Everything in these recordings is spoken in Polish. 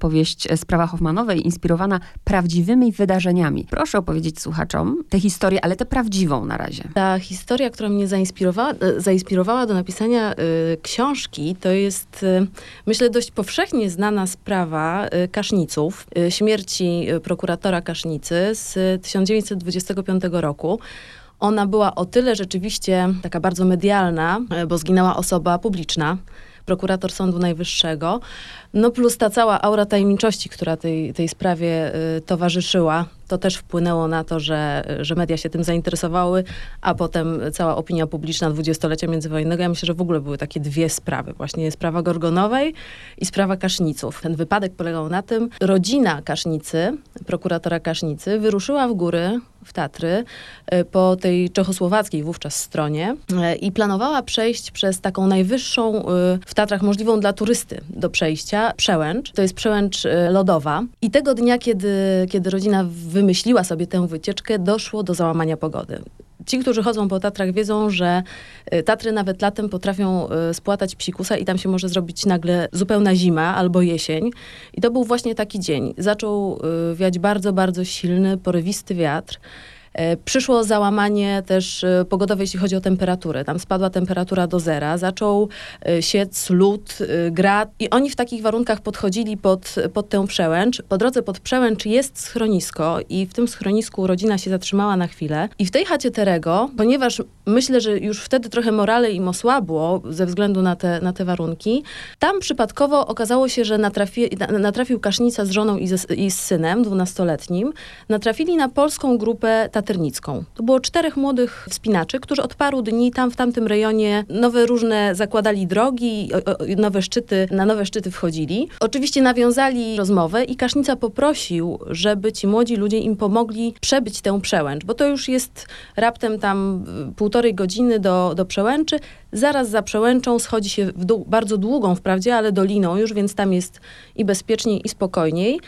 Powieść Sprawa Hoffmanowej inspirowana prawdziwymi wydarzeniami. Proszę opowiedzieć słuchaczom tę historię, ale tę prawdziwą na razie. Ta historia, która mnie zainspirowała, e, zainspirowała do napisania y, książki, to jest, y, myślę, dość powszechnie znana sprawa y, Kaszniców, śmierci prokuratora Kasznicy z 1925 roku. Ona była o tyle rzeczywiście taka bardzo medialna, bo zginęła osoba publiczna prokurator Sądu Najwyższego. No plus ta cała aura tajemniczości, która tej, tej sprawie y, towarzyszyła, to też wpłynęło na to, że, że media się tym zainteresowały, a potem cała opinia publiczna dwudziestolecia międzywojennego. Ja myślę, że w ogóle były takie dwie sprawy. Właśnie sprawa Gorgonowej i sprawa Kaszniców. Ten wypadek polegał na tym, rodzina Kasznicy, prokuratora Kasznicy, wyruszyła w góry w Tatry y, po tej czechosłowackiej wówczas stronie y, i planowała przejść przez taką najwyższą w Tatrach możliwą dla turysty do przejścia przełęcz. To jest przełęcz lodowa. I tego dnia, kiedy, kiedy rodzina wymyśliła sobie tę wycieczkę, doszło do załamania pogody. Ci, którzy chodzą po Tatrach, wiedzą, że y, Tatry nawet latem potrafią y, spłatać psikusa i tam się może zrobić nagle zupełna zima albo jesień. I to był właśnie taki dzień. Zaczął y, wiać bardzo, bardzo silny, porywisty wiatr. E, przyszło załamanie też e, pogodowe, jeśli chodzi o temperaturę. Tam spadła temperatura do zera, zaczął e, siec lód, grad i oni w takich warunkach podchodzili pod, pod tę przełęcz. Po drodze pod przełęcz jest schronisko i w tym schronisku rodzina się zatrzymała na chwilę. I w tej chacie Terego, ponieważ myślę, że już wtedy trochę morale im osłabło ze względu na te, na te warunki, tam przypadkowo okazało się, że natrafi, natrafił Kasznica z żoną i, ze, i z synem dwunastoletnim. Natrafili na polską grupę Taternicką. To było czterech młodych wspinaczy, którzy od paru dni tam w tamtym rejonie nowe różne zakładali drogi, nowe szczyty, na nowe szczyty wchodzili. Oczywiście nawiązali rozmowę i Kasznica poprosił, żeby ci młodzi ludzie im pomogli przebyć tę przełęcz, bo to już jest raptem tam półtorej godziny do, do przełęczy. Zaraz za przełęczą schodzi się w dół, bardzo długą wprawdzie, ale doliną już, więc tam jest i bezpieczniej, i spokojniej.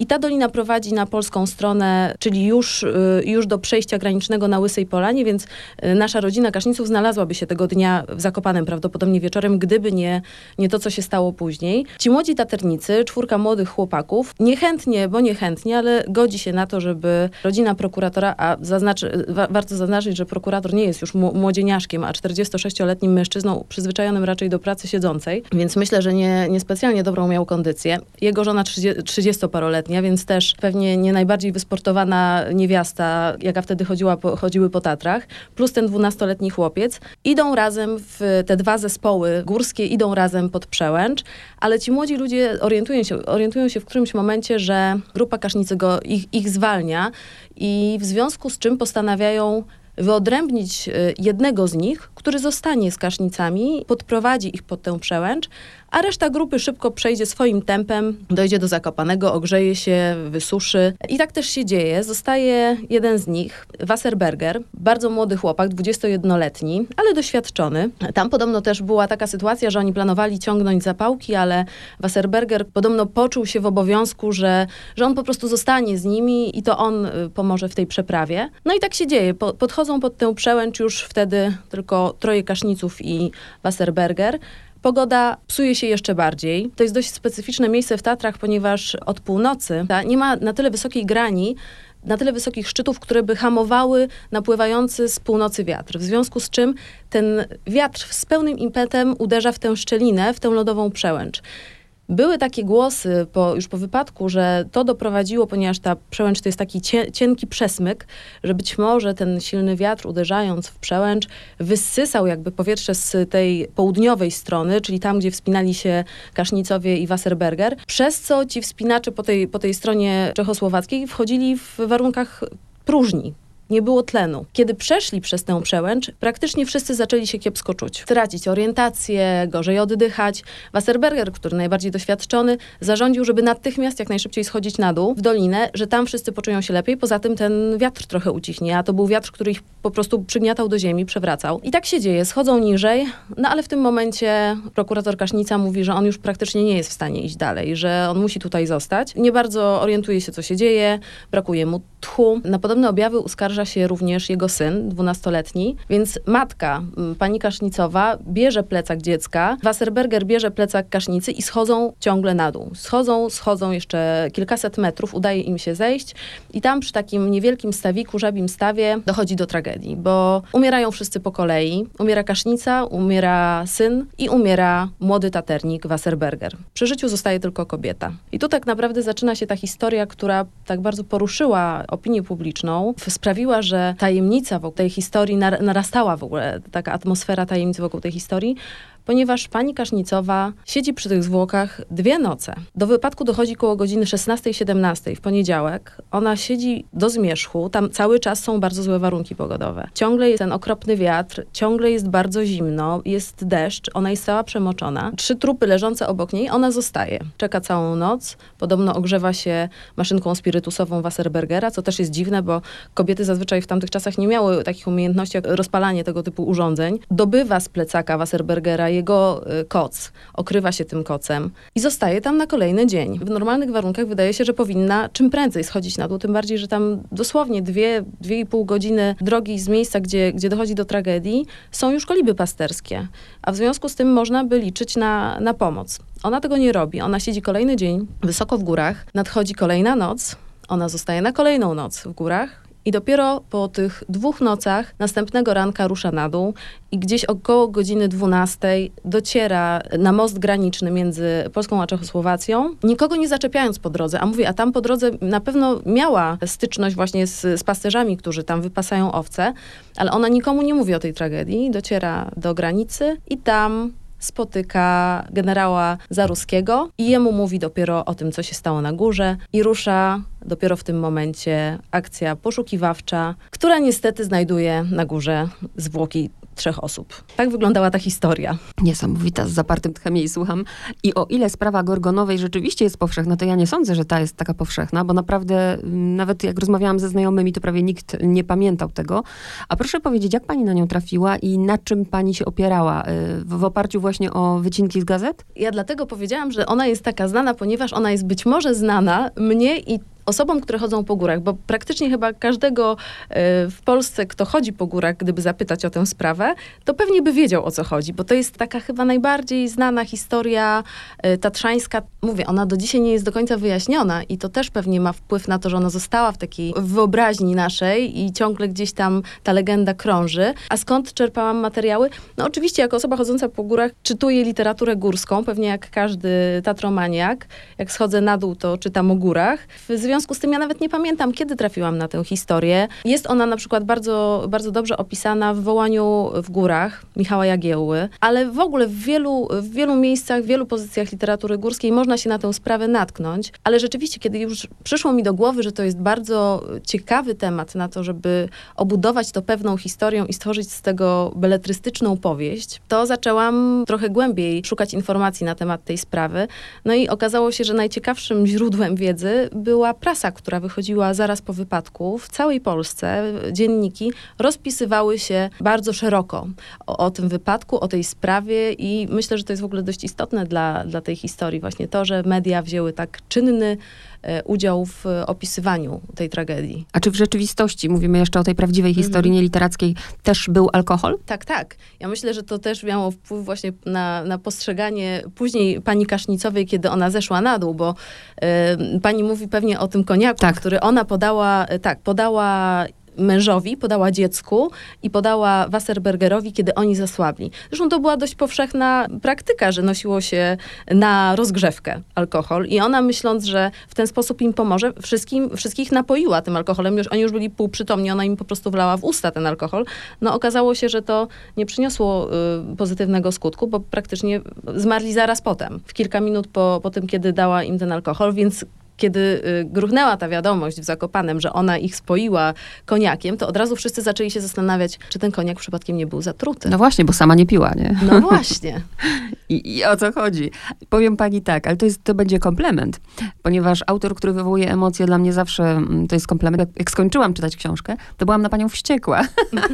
I ta dolina prowadzi na polską stronę, czyli już, y, już do przejścia granicznego na Łysej Polanie, więc y, nasza rodzina Kaszniców znalazłaby się tego dnia w Zakopanem prawdopodobnie wieczorem, gdyby nie, nie to, co się stało później. Ci młodzi taternicy, czwórka młodych chłopaków, niechętnie, bo niechętnie, ale godzi się na to, żeby rodzina prokuratora, a zaznaczy, wa warto zaznaczyć, że prokurator nie jest już młodzieniaszkiem, a 46-letnim mężczyzną przyzwyczajonym raczej do pracy siedzącej, więc myślę, że nie, niespecjalnie dobrą miał kondycję. Jego żona 30-paroletnia więc też pewnie nie najbardziej wysportowana niewiasta, jaka wtedy chodziła po, chodziły po Tatrach, plus ten dwunastoletni chłopiec. Idą razem w te dwa zespoły górskie, idą razem pod przełęcz, ale ci młodzi ludzie orientują się, orientują się w którymś momencie, że grupa Kasznicy go, ich, ich zwalnia i w związku z czym postanawiają wyodrębnić e, jednego z nich, który zostanie z kasznicami, podprowadzi ich pod tę przełęcz, a reszta grupy szybko przejdzie swoim tempem, dojdzie do Zakopanego, ogrzeje się, wysuszy. I tak też się dzieje. Zostaje jeden z nich, Wasserberger, bardzo młody chłopak, 21-letni, ale doświadczony. Tam podobno też była taka sytuacja, że oni planowali ciągnąć zapałki, ale Wasserberger podobno poczuł się w obowiązku, że, że on po prostu zostanie z nimi i to on y, pomoże w tej przeprawie. No i tak się dzieje. Po, podchodzą pod tę przełęcz już wtedy tylko troje kaszniców i Wasserberger. Pogoda psuje się jeszcze bardziej. To jest dość specyficzne miejsce w Tatrach, ponieważ od północy nie ma na tyle wysokiej grani, na tyle wysokich szczytów, które by hamowały napływający z północy wiatr. W związku z czym ten wiatr z pełnym impetem uderza w tę szczelinę, w tę lodową przełęcz. Były takie głosy po, już po wypadku, że to doprowadziło, ponieważ ta przełęcz to jest taki cienki przesmyk, że być może ten silny wiatr uderzając w przełęcz wysysał jakby powietrze z tej południowej strony, czyli tam, gdzie wspinali się Kasznicowie i Wasserberger, przez co ci wspinacze po tej, po tej stronie czechosłowackiej wchodzili w warunkach próżni, nie było tlenu. Kiedy przeszli przez tę przełęcz, praktycznie wszyscy zaczęli się kiepsko czuć. Tracić orientację, gorzej oddychać. Wasserberger, który najbardziej doświadczony, zarządził, żeby natychmiast jak najszybciej schodzić na dół, w dolinę, że tam wszyscy poczują się lepiej. Poza tym ten wiatr trochę ucichnie, a to był wiatr, który ich po prostu przygniatał do ziemi, przewracał. I tak się dzieje, schodzą niżej, no ale w tym momencie prokurator Kasznica mówi, że on już praktycznie nie jest w stanie iść dalej, że on musi tutaj zostać. Nie bardzo orientuje się, co się dzieje, brakuje mu tchu. Na podobne objawy uskarża zdarza się również jego syn, dwunastoletni, więc matka, pani Kasznicowa, bierze plecak dziecka, Wasserberger bierze plecak Kasznicy i schodzą ciągle na dół. Schodzą, schodzą jeszcze kilkaset metrów, udaje im się zejść i tam przy takim niewielkim stawiku, żabim stawie dochodzi do tragedii, bo umierają wszyscy po kolei. Umiera Kasznica, umiera syn i umiera młody taternik Wasserberger. Przy życiu zostaje tylko kobieta. I tu tak naprawdę zaczyna się ta historia, która tak bardzo poruszyła opinię publiczną, sprawiła, że tajemnica wokół tej historii narastała w ogóle, taka atmosfera tajemnicy wokół tej historii, ponieważ pani Kasznicowa siedzi przy tych zwłokach dwie noce. Do wypadku dochodzi koło godziny 16-17 w poniedziałek. Ona siedzi do zmierzchu, tam cały czas są bardzo złe warunki pogodowe. Ciągle jest ten okropny wiatr, ciągle jest bardzo zimno, jest deszcz, ona jest cała przemoczona. Trzy trupy leżące obok niej, ona zostaje. Czeka całą noc, podobno ogrzewa się maszynką spirytusową Wasserbergera, co też jest dziwne, bo kobiety zazwyczaj w tamtych czasach nie miały takich umiejętności jak rozpalanie tego typu urządzeń. Dobywa z plecaka Wasserbergera jego y, koc, okrywa się tym kocem i zostaje tam na kolejny dzień. W normalnych warunkach wydaje się, że powinna czym prędzej schodzić na dół, tym bardziej, że tam dosłownie dwie, dwie i pół godziny drogi z miejsca, gdzie, gdzie dochodzi do tragedii, są już koliby pasterskie, a w związku z tym można by liczyć na, na pomoc. Ona tego nie robi. Ona siedzi kolejny dzień wysoko w górach, nadchodzi kolejna noc, ona zostaje na kolejną noc w górach i dopiero po tych dwóch nocach następnego ranka rusza na dół i gdzieś około godziny 12 dociera na most graniczny między Polską a Czechosłowacją, nikogo nie zaczepiając po drodze. A mówię, a tam po drodze na pewno miała styczność właśnie z, z pasterzami, którzy tam wypasają owce, ale ona nikomu nie mówi o tej tragedii. Dociera do granicy i tam spotyka generała Zaruskiego i jemu mówi dopiero o tym, co się stało na górze i rusza dopiero w tym momencie akcja poszukiwawcza, która niestety znajduje na górze zwłoki trzech osób. Tak wyglądała ta historia. Niesamowita, z zapartym tchem jej słucham. I o ile sprawa Gorgonowej rzeczywiście jest powszechna, to ja nie sądzę, że ta jest taka powszechna, bo naprawdę mm, nawet jak rozmawiałam ze znajomymi, to prawie nikt nie pamiętał tego. A proszę powiedzieć, jak pani na nią trafiła i na czym pani się opierała? Y, w, w oparciu właśnie o wycinki z gazet? Ja dlatego powiedziałam, że ona jest taka znana, ponieważ ona jest być może znana mnie i osobom, które chodzą po górach, bo praktycznie chyba każdego e, w Polsce, kto chodzi po górach, gdyby zapytać o tę sprawę, to pewnie by wiedział o co chodzi, bo to jest taka chyba najbardziej znana historia e, tatrzańska. Mówię, ona do dzisiaj nie jest do końca wyjaśniona i to też pewnie ma wpływ na to, że ona została w takiej wyobraźni naszej i ciągle gdzieś tam ta legenda krąży. A skąd czerpałam materiały? No oczywiście jako osoba chodząca po górach czytuję literaturę górską, pewnie jak każdy tatromaniak. Jak schodzę na dół, to czytam o górach. W związku związku z tym ja nawet nie pamiętam, kiedy trafiłam na tę historię. Jest ona na przykład bardzo, bardzo dobrze opisana w Wołaniu w Górach Michała Jagiełły, ale w ogóle w wielu, w wielu miejscach, w wielu pozycjach literatury górskiej można się na tę sprawę natknąć, ale rzeczywiście, kiedy już przyszło mi do głowy, że to jest bardzo ciekawy temat na to, żeby obudować to pewną historią i stworzyć z tego beletrystyczną powieść, to zaczęłam trochę głębiej szukać informacji na temat tej sprawy. No i okazało się, że najciekawszym źródłem wiedzy była prasa, która wychodziła zaraz po wypadku, w całej Polsce dzienniki rozpisywały się bardzo szeroko o, o, tym wypadku, o tej sprawie i myślę, że to jest w ogóle dość istotne dla, dla tej historii. Właśnie to, że media wzięły tak czynny udział w opisywaniu tej tragedii. A czy w rzeczywistości, mówimy jeszcze o tej prawdziwej historii mm nieliterackiej, też był alkohol? Tak, tak. Ja myślę, że to też miało wpływ właśnie na, na postrzeganie później pani Kasznicowej, kiedy ona zeszła na dół, bo y, pani mówi pewnie o tym koniaku, tak. który ona podała, e, tak, podała mężowi, podała dziecku i podała Wasserbergerowi, kiedy oni zasłabli. Zresztą to była dość powszechna praktyka, że nosiło się na rozgrzewkę alkohol i ona myśląc, że w ten sposób im pomoże, wszystkim, wszystkich napoiła tym alkoholem. Już, oni już byli półprzytomni, ona im po prostu wlała w usta ten alkohol. No okazało się, że to nie przyniosło y, pozytywnego skutku, bo praktycznie zmarli zaraz potem, w kilka minut po, po tym, kiedy dała im ten alkohol, więc kiedy y, gruchnęła ta wiadomość w Zakopanem, że ona ich spoiła koniakiem, to od razu wszyscy zaczęli się zastanawiać, czy ten koniak przypadkiem nie był zatruty. No właśnie, bo sama nie piła, nie? No właśnie. I, I, o co chodzi? Powiem pani tak, ale to, jest, to będzie komplement, ponieważ autor, który wywołuje emocje, dla mnie zawsze mm, to jest komplement. Jak, jak skończyłam czytać książkę, to byłam na panią wściekła.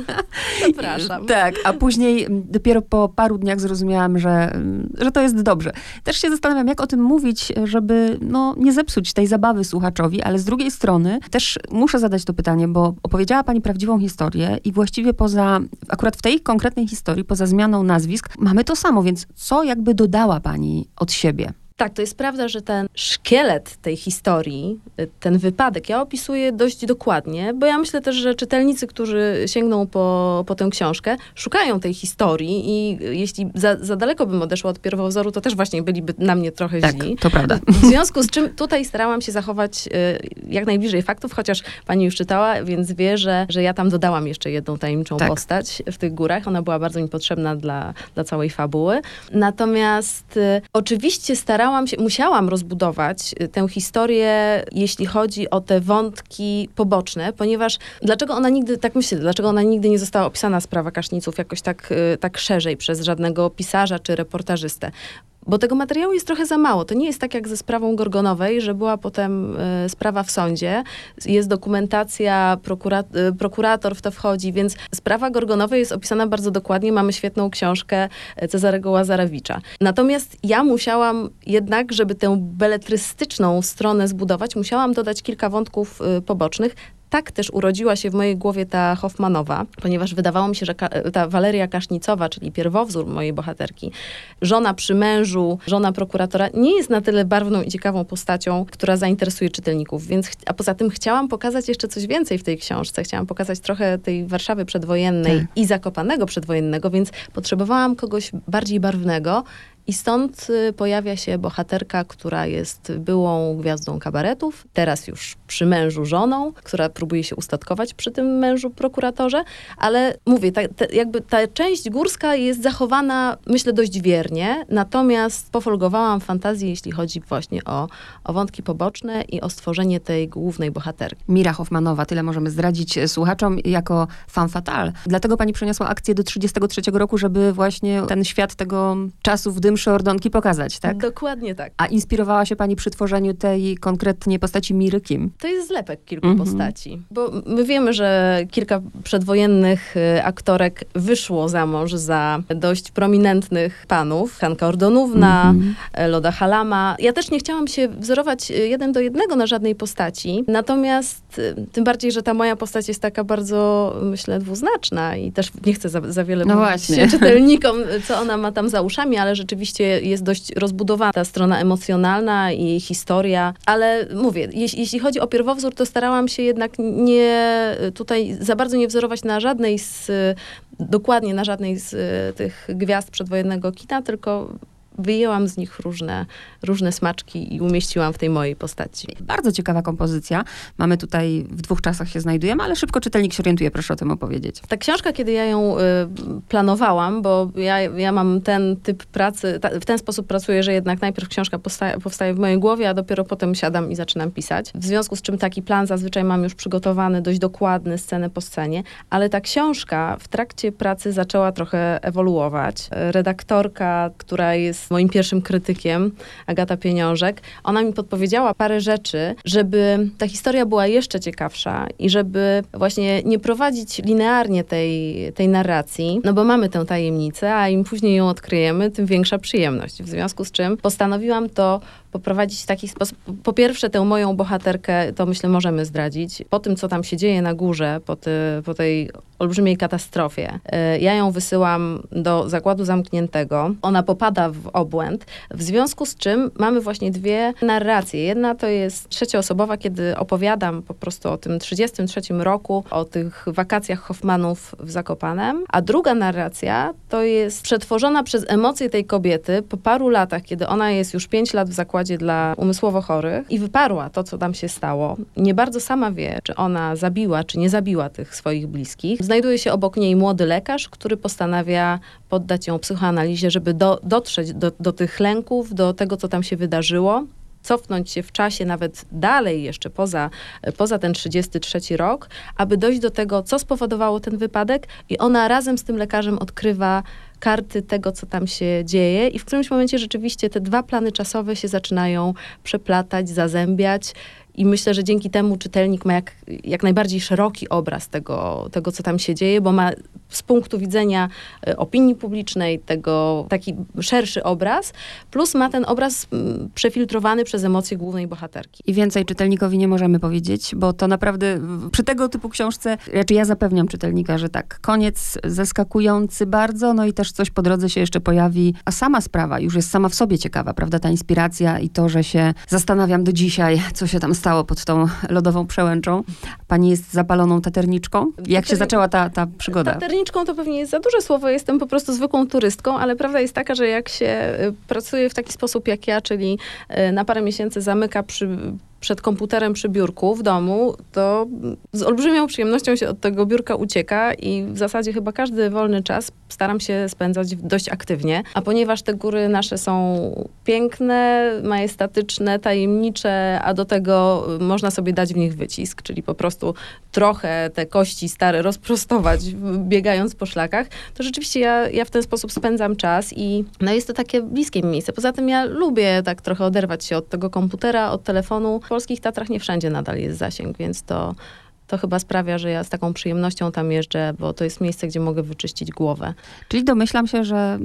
Przepraszam. tak, a później mm, dopiero po paru dniach zrozumiałam, że, mm, że to jest dobrze. Też się zastanawiam, jak o tym mówić, żeby no, nie zepsuć tej zabawy słuchaczowi, ale z drugiej strony też muszę zadać to pytanie, bo opowiedziała pani prawdziwą historię i właściwie poza, akurat w tej konkretnej historii, poza zmianą nazwisk, mamy to samo, więc co jakby dodała pani od siebie? Tak, to jest prawda, że ten szkielet tej historii, y, ten wypadek, ja opisuję dość dokładnie, bo ja myślę też, że czytelnicy, którzy sięgną po, po tę książkę, szukają tej historii i jeśli za, za daleko bym odeszła od pierwowzoru, to też właśnie byliby na mnie trochę tak, źli. to prawda. W związku z czym tutaj starałam się zachować y, jak najbliżej faktów, chociaż pani już czytała, więc wie, że, że ja tam dodałam jeszcze jedną tajemniczą tak. postać w tych górach. Ona była bardzo mi potrzebna dla, dla całej fabuły. Natomiast y, oczywiście starałam starałam się, musiałam rozbudować y, tę historię, jeśli chodzi o te wątki poboczne, ponieważ dlaczego ona nigdy, tak myślę, dlaczego ona nigdy nie została opisana, sprawa Kaszniców, jakoś tak, y, tak szerzej przez żadnego pisarza czy reportażystę? Bo tego materiału jest trochę za mało. To nie jest tak jak ze sprawą Gorgonowej, że była potem y, sprawa w sądzie, jest dokumentacja, prokura y, prokurator w to wchodzi, więc sprawa Gorgonowej jest opisana bardzo dokładnie. Mamy świetną książkę Cezarego Łazarewicza. Natomiast ja musiałam jednak, żeby tę beletrystyczną stronę zbudować, musiałam dodać kilka wątków y, pobocznych, tak też urodziła się w mojej głowie ta Hoffmanowa, ponieważ wydawało mi się, że ta Waleria Kasznicowa, czyli pierwowzór mojej bohaterki, żona przy mężu, żona prokuratora, nie jest na tyle barwną i ciekawą postacią, która zainteresuje czytelników. Więc, a poza tym chciałam pokazać jeszcze coś więcej w tej książce. Chciałam pokazać trochę tej Warszawy przedwojennej tak. i Zakopanego przedwojennego, więc potrzebowałam kogoś bardziej barwnego, i stąd y, pojawia się bohaterka, która jest byłą gwiazdą kabaretów, teraz już przy mężu żoną, która próbuje się ustatkować przy tym mężu prokuratorze, ale mówię, ta, ta, jakby ta część górska jest zachowana, myślę, dość wiernie, natomiast pofolgowałam fantazję, jeśli chodzi właśnie o, o wątki poboczne i o stworzenie tej głównej bohaterki. Mira Hoffmanowa, tyle możemy zdradzić słuchaczom jako fan fatal. Dlatego pani przeniosła akcję do 33 roku, żeby właśnie ten świat tego czasu w dym ordonki pokazać, tak? Dokładnie tak. A inspirowała się pani przy tworzeniu tej konkretnie postaci Miry Kim? To jest zlepek kilku -hmm. postaci. Bo my wiemy, że kilka przedwojennych y, aktorek wyszło za mąż za dość prominentnych panów. Hanka Ordonówna, -hmm. Loda Halama. Ja też nie chciałam się wzorować y, jeden do jednego na żadnej postaci. Natomiast tym bardziej, że ta moja postać jest taka bardzo, myślę, dwuznaczna i też nie chcę za, za wiele no mówić właśnie. czytelnikom, co ona ma tam za uszami, ale rzeczywiście rzeczywiście jest dość rozbudowana ta strona emocjonalna i historia, ale mówię, jeśli, jeśli chodzi o pierwowzór, to starałam się jednak nie tutaj za bardzo nie wzorować na żadnej z, dokładnie na żadnej z tych gwiazd przedwojennego kina, tylko wyjęłam z nich różne, różne smaczki i umieściłam w tej mojej postaci. Bardzo ciekawa kompozycja. Mamy tutaj, w dwóch czasach się znajdujemy, ale szybko czytelnik się orientuje, proszę o tym opowiedzieć. Ta książka, kiedy ja ją y, planowałam, bo ja, ja mam ten typ pracy, ta, w ten sposób pracuję, że jednak najpierw książka powstaje, powstaje w mojej głowie, a dopiero potem siadam i zaczynam pisać. W związku z czym taki plan zazwyczaj mam już przygotowany, dość dokładny, scenę po scenie, ale ta książka w trakcie pracy zaczęła trochę ewoluować. Redaktorka, która jest moim pierwszym krytykiem, Agata Pieniążek, ona mi podpowiedziała parę rzeczy, żeby ta historia była jeszcze ciekawsza i żeby właśnie nie prowadzić linearnie tej, tej narracji, no bo mamy tę tajemnicę, a im później ją odkryjemy, tym większa przyjemność. W związku z czym postanowiłam to poprowadzić w taki sposób. Po pierwsze, tę moją bohaterkę, to myślę, możemy zdradzić. Po tym, co tam się dzieje na górze, po, ty, po tej olbrzymiej katastrofie, e, ja ją wysyłam do zakładu zamkniętego. Ona popada w obłęd, w związku z czym mamy właśnie dwie narracje. Jedna to jest trzecioosobowa, kiedy opowiadam po prostu o tym 33 roku, o tych wakacjach Hoffmanów w Zakopanem, a druga narracja to jest przetworzona przez emocje tej kobiety po paru latach, kiedy ona jest już pięć lat w zakładzie zakładzie dla umysłowo chorych i wyparła to, co tam się stało. Nie bardzo sama wie, czy ona zabiła, czy nie zabiła tych swoich bliskich. Znajduje się obok niej młody lekarz, który postanawia poddać ją psychoanalizie, żeby do, dotrzeć do, do tych lęków, do tego, co tam się wydarzyło cofnąć się w czasie nawet dalej jeszcze poza, poza ten 33 rok, aby dojść do tego, co spowodowało ten wypadek i ona razem z tym lekarzem odkrywa karty tego, co tam się dzieje i w którymś momencie rzeczywiście te dwa plany czasowe się zaczynają przeplatać, zazębiać i myślę, że dzięki temu czytelnik ma jak, jak najbardziej szeroki obraz tego, tego, co tam się dzieje, bo ma z punktu widzenia e, opinii publicznej tego taki szerszy obraz, plus ma ten obraz przefiltrowany przez emocje głównej bohaterki. I więcej czytelnikowi nie możemy powiedzieć, bo to naprawdę przy tego typu książce, raczej ja zapewniam czytelnika, że tak, koniec zaskakujący bardzo, no i też coś po drodze się jeszcze pojawi, a sama sprawa już jest sama w sobie ciekawa, prawda, ta inspiracja i to, że się zastanawiam do dzisiaj, co się tam stało pod tą lodową przełęczą. Pani jest zapaloną taterniczką? Jak się zaczęła ta, ta przygoda? Taterniczką to pewnie jest za duże słowo, jestem po prostu zwykłą turystką, ale prawda jest taka, że jak się y, pracuje w taki sposób jak ja, czyli y, na parę miesięcy zamyka przy przed komputerem przy biurku w domu, to z olbrzymią przyjemnością się od tego biurka ucieka i w zasadzie chyba każdy wolny czas staram się spędzać dość aktywnie. A ponieważ te góry nasze są piękne, majestatyczne, tajemnicze, a do tego można sobie dać w nich wycisk, czyli po prostu trochę te kości stare rozprostować, biegając po szlakach, to rzeczywiście ja, ja w ten sposób spędzam czas i no jest to takie bliskie mi miejsce. Poza tym ja lubię tak trochę oderwać się od tego komputera, od telefonu. W polskich Tatrach nie wszędzie nadal jest zasięg, więc to to chyba sprawia, że ja z taką przyjemnością tam jeżdżę, bo to jest miejsce, gdzie mogę wyczyścić głowę. Czyli domyślam się, że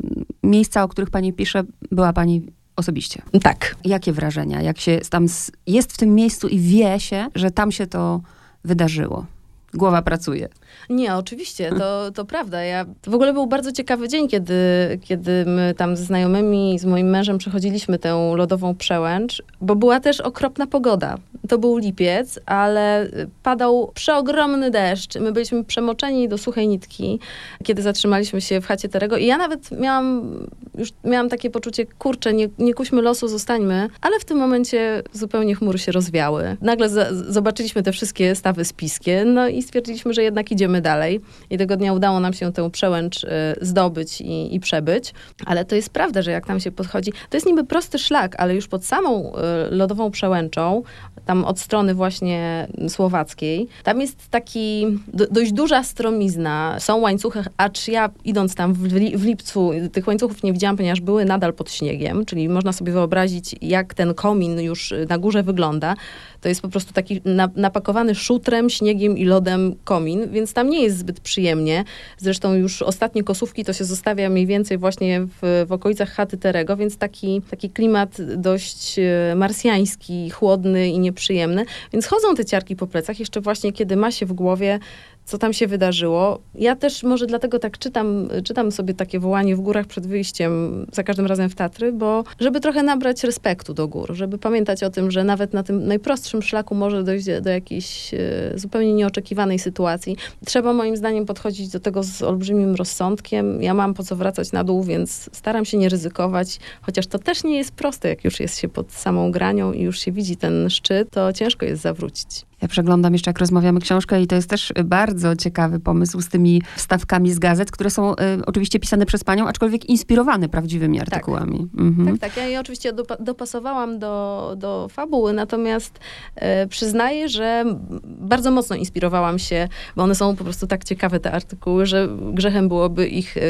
miejsca, o których pani pisze, była pani osobiście. Tak. Jakie wrażenia? Jak się tam jest w tym miejscu i wie się, że tam się to wydarzyło? Głowa pracuje. Nie, oczywiście, to, to prawda. Ja, to w ogóle był bardzo ciekawy dzień, kiedy, kiedy my tam ze znajomymi, z moim mężem przechodziliśmy tę lodową przełęcz, bo była też okropna pogoda. To był lipiec, ale padał przeogromny deszcz. My byliśmy przemoczeni do suchej nitki, kiedy zatrzymaliśmy się w chacie Terego i ja nawet miałam, już miałam takie poczucie, kurczę, nie, nie kuśmy losu, zostańmy, ale w tym momencie zupełnie chmury się rozwiały. Nagle zobaczyliśmy te wszystkie stawy spiskie, no i stwierdziliśmy, że jednak idziemy dalej. I tego dnia udało nam się tę przełęcz y, zdobyć i, i przebyć. Ale to jest prawda, że jak tam się podchodzi, to jest niby prosty szlak, ale już pod samą y, lodową przełęczą, tam od strony właśnie słowackiej, tam jest taki do, dość duża stromizna, są łańcuchy, acz ja idąc tam w, w lipcu, tych łańcuchów nie widziałam, ponieważ były nadal pod śniegiem, czyli można sobie wyobrazić, jak ten komin już na górze wygląda. To jest po prostu taki napakowany szutrem, śniegiem i lodem komin, więc tam nie jest zbyt przyjemnie. Zresztą już ostatnie kosówki to się zostawia mniej więcej właśnie w, w okolicach chaty Terego, więc taki, taki klimat dość e, marsjański, chłodny i nieprzyjemny. Więc chodzą te ciarki po plecach, jeszcze właśnie kiedy ma się w głowie co tam się wydarzyło. Ja też może dlatego tak czytam, czytam sobie takie wołanie w górach przed wyjściem za każdym razem w Tatry, bo żeby trochę nabrać respektu do gór, żeby pamiętać o tym, że nawet na tym najprostszym szlaku może dojść do jakiejś e, zupełnie nieoczekiwanej sytuacji. Trzeba moim zdaniem podchodzić do tego z olbrzymim rozsądkiem. Ja mam po co wracać na dół, więc staram się nie ryzykować, chociaż to też nie jest proste, jak już jest się pod samą granią i już się widzi ten szczyt, to ciężko jest zawrócić. Ja przeglądam jeszcze, jak rozmawiamy książkę i to jest też bardzo ciekawy pomysł z tymi wstawkami z gazet, które są y, oczywiście pisane przez panią, aczkolwiek inspirowane prawdziwymi tak. artykułami. Tak, mhm. tak, tak. Ja je oczywiście dopasowałam do, do fabuły, natomiast y, przyznaję, że bardzo mocno inspirowałam się, bo one są po prostu tak ciekawe, te artykuły, że grzechem byłoby ich y,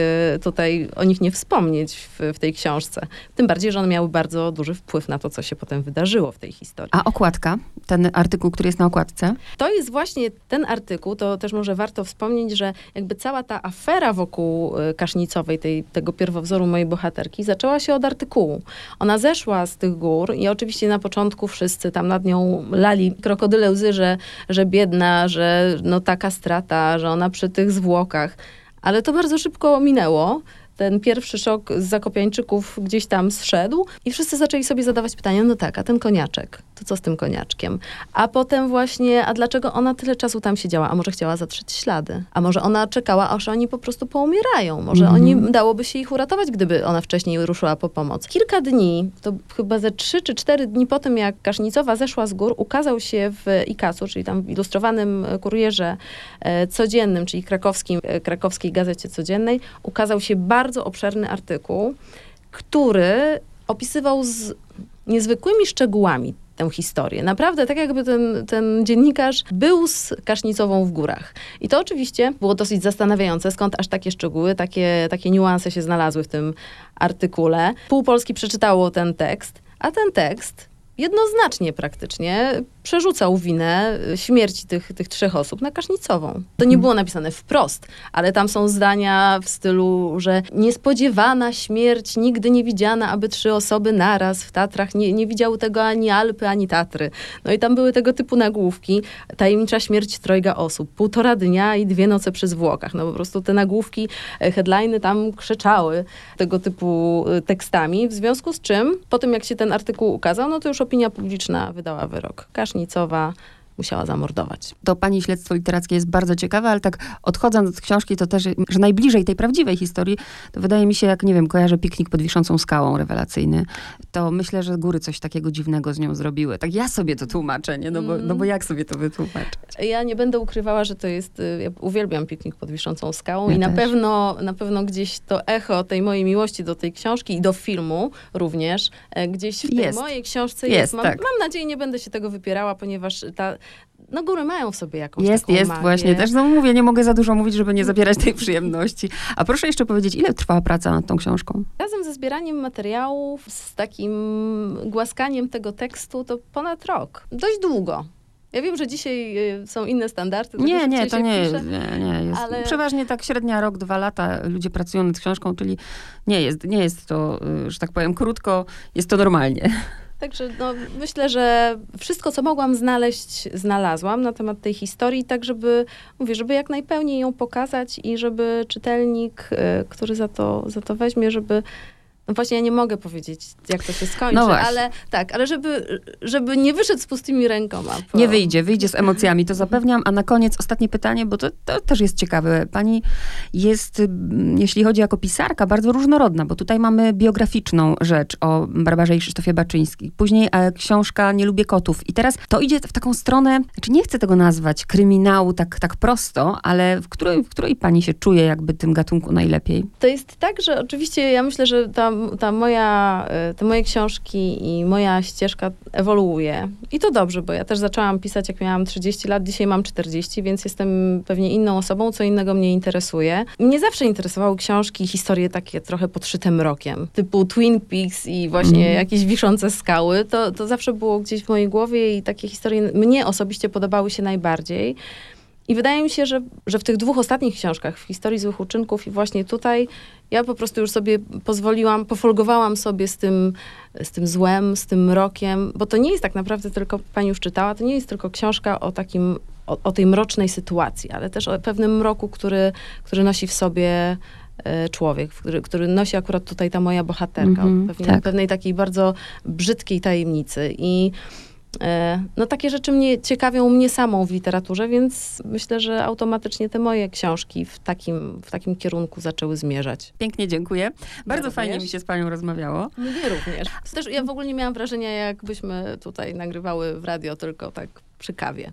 tutaj, o nich nie wspomnieć w, w tej książce. Tym bardziej, że one miały bardzo duży wpływ na to, co się potem wydarzyło w tej historii. A okładka? Ten artykuł, który jest na okładce, okładce. To jest właśnie ten artykuł, to też może warto wspomnieć, że jakby cała ta afera wokół y, Kasznicowej, tej, tego pierwowzoru mojej bohaterki, zaczęła się od artykułu. Ona zeszła z tych gór i oczywiście na początku wszyscy tam nad nią lali krokodyle łzy, że, że biedna, że no taka strata, że ona przy tych zwłokach. Ale to bardzo szybko minęło ten pierwszy szok z Zakopiańczyków gdzieś tam zszedł i wszyscy zaczęli sobie zadawać pytania, no tak, a ten koniaczek, to co z tym koniaczkiem? A potem właśnie, a dlaczego ona tyle czasu tam siedziała? A może chciała zatrzeć ślady? A może ona czekała, aż oni po prostu poumierają? Może mm -hmm. oni, dałoby się ich uratować, gdyby ona wcześniej ruszyła po pomoc? Kilka dni, to chyba ze trzy czy cztery dni po tym, jak Kasznicowa zeszła z gór, ukazał się w IKAS-u, czyli tam w ilustrowanym kurierze e, codziennym, czyli krakowskim, e, krakowskiej gazecie codziennej, ukazał się bardzo bardzo obszerny artykuł, który opisywał z niezwykłymi szczegółami tę historię. Naprawdę, tak jakby ten, ten dziennikarz był z Kasznicową w górach. I to oczywiście było dosyć zastanawiające, skąd aż takie szczegóły, takie, takie niuanse się znalazły w tym artykule. Pół Polski przeczytało ten tekst, a ten tekst jednoznacznie praktycznie przerzucał winę śmierci tych, tych trzech osób na Kasznicową. To nie było napisane wprost, ale tam są zdania w stylu, że niespodziewana śmierć, nigdy nie widziana, aby trzy osoby naraz w Tatrach, nie, nie widziały tego ani Alpy, ani Tatry. No i tam były tego typu nagłówki. Tajemnicza śmierć trojga osób, półtora dnia i dwie noce przy zwłokach. No po prostu te nagłówki, e, headliny tam krzyczały tego typu e, tekstami, w związku z czym po tym, jak się ten artykuł ukazał, no to już opinia publiczna wydała wyrok. Kasznicowa musiała zamordować. To pani śledztwo literackie jest bardzo ciekawe, ale tak odchodząc od książki, to też, że najbliżej tej prawdziwej historii, to wydaje mi się, jak nie wiem, kojarzę piknik pod wiszącą skałą rewelacyjny, to myślę, że góry coś takiego dziwnego z nią zrobiły. Tak ja sobie to tłumaczę, nie? No bo, no bo jak sobie to wytłumaczyć? Ja nie będę ukrywała, że to jest, y, ja uwielbiam piknik pod wiszącą skałą Ja i na pewno, na pewno gdzieś to echo tej mojej miłości do tej książki i do filmu również, e, gdzieś w tej Jest. mojej książce Jest, jest. Mam, tak. mam nadzieję, nie będę się tego wypierała, ponieważ ta, no góry mają w sobie jakąś Jest, jest magię. właśnie. Też no mówię, nie mogę za dużo mówić, żeby nie zabierać tej przyjemności. A proszę jeszcze powiedzieć, ile trwała praca nad tą książką? Razem ze zbieraniem materiałów, z takim głaskaniem tego tekstu, to ponad rok. Dość długo. Ja wiem, że dzisiaj y, są inne standardy. Nie, nie, to nie pisze. jest. Nie, nie jest. ale- Przeważnie tak średnia rok, dwa lata ludzie pracują nad książką, czyli nie jest, nie jest to, y, że tak powiem, krótko, jest to normalnie. Także no, myślę, że wszystko, co mogłam znaleźć, znalazłam na temat tej historii, tak żeby, mówię, żeby jak najpełniej ją pokazać i żeby czytelnik, y, który za to, za to weźmie, żeby no właśnie ja nie mogę powiedzieć, jak to się skończy, No ale tak, ale żeby, żeby nie wyszedł z pustymi rękoma. po- Nie wyjdzie, wyjdzie z emocjami, to zapewniam. A na koniec ostatnie pytanie, bo to, to też jest ciekawe. Pani jest, jeśli chodzi jako pisarka, bardzo różnorodna, bo tutaj mamy biograficzną rzecz o Barbarze i Krzysztofie Baczyńskich. Później e, książka Nie lubię kotów. I teraz to idzie w taką stronę, znaczy nie chcę tego nazwać kryminału tak, tak prosto, ale w której, w której pani się czuje jakby tym gatunku najlepiej? To jest tak, że oczywiście ja myślę, że ta, ta moja, e, te moje książki i moja ścieżka ewoluuje. I to dobrze, bo ja też zaczęłam pisać, jak miałam 30 lat, dzisiaj mam 40, więc jestem pewnie inną osobą, co innego mnie interesuje. Mnie zawsze interesowały książki i historie takie trochę podszyte mrokiem, typu Twin Peaks i właśnie Mhm. jakieś wiszące skały. To, to zawsze było gdzieś w mojej głowie i takie historie mnie osobiście podobały się najbardziej. I wydaje mi się, że, że w tych dwóch ostatnich książkach, w historii złych uczynków i właśnie tutaj, ja po prostu już sobie pozwoliłam, pofolgowałam sobie z tym, z tym złem, z tym mrokiem, bo to nie jest tak naprawdę tylko, pani już czytała, to nie jest tylko książka o takim, o, o tej mrocznej sytuacji, ale też o pewnym mroku, który, który nosi w sobie e, człowiek, który, który nosi akurat tutaj ta moja bohaterka, Mhm, o pewnej, tak. pewnej takiej bardzo brzydkiej tajemnicy i No takie rzeczy mnie ciekawią mnie samą w literaturze, więc myślę, że automatycznie te moje książki w takim, w takim kierunku zaczęły zmierzać. Pięknie dziękuję. Bardzo również. fajnie mi się z panią rozmawiało. Mnie również. Też ja w ogóle nie miałam wrażenia, jakbyśmy tutaj nagrywały w radio, tylko tak przy kawie.